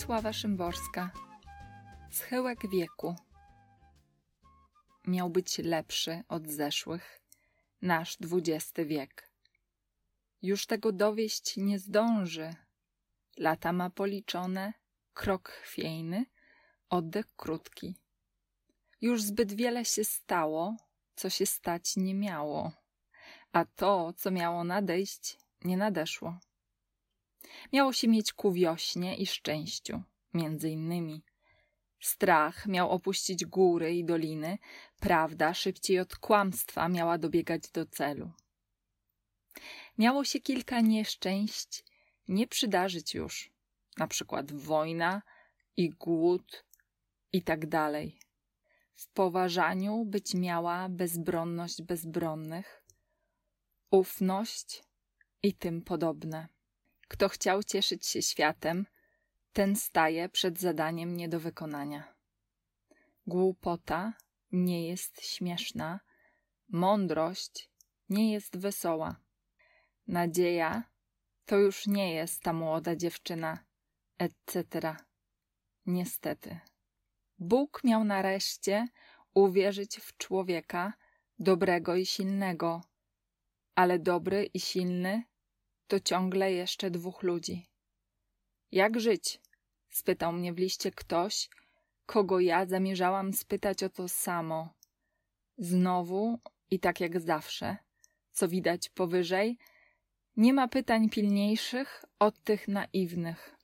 Wiesława Szymborska Schyłek wieku Miał być lepszy od zeszłych, nasz dwudziesty wiek. Już tego dowieść nie zdąży. Lata ma policzone, krok chwiejny, oddech krótki. Już zbyt wiele się stało, co się stać nie miało, a to, co miało nadejść, nie nadeszło. Miało się mieć ku wiośnie i szczęściu, między innymi. Strach miał opuścić góry i doliny, prawda szybciej od kłamstwa miała dobiegać do celu. Miało się kilka nieszczęść nie przydarzyć już, na przykład wojna i głód i tak dalej. W poważaniu być miała bezbronność bezbronnych, ufność i tym podobne. Kto chciał cieszyć się światem, ten staje przed zadaniem nie do wykonania. Głupota nie jest śmieszna, mądrość nie jest wesoła. Nadzieja to już nie jest ta młoda dziewczyna, etc. Niestety. Bóg miał nareszcie uwierzyć w człowieka dobrego i silnego, ale dobry i silny to ciągle jeszcze dwóch ludzi. Jak żyć? spytał mnie w liście ktoś, kogo ja zamierzałam spytać o to samo. Znowu i tak jak zawsze, co widać powyżej, nie ma pytań pilniejszych od tych naiwnych.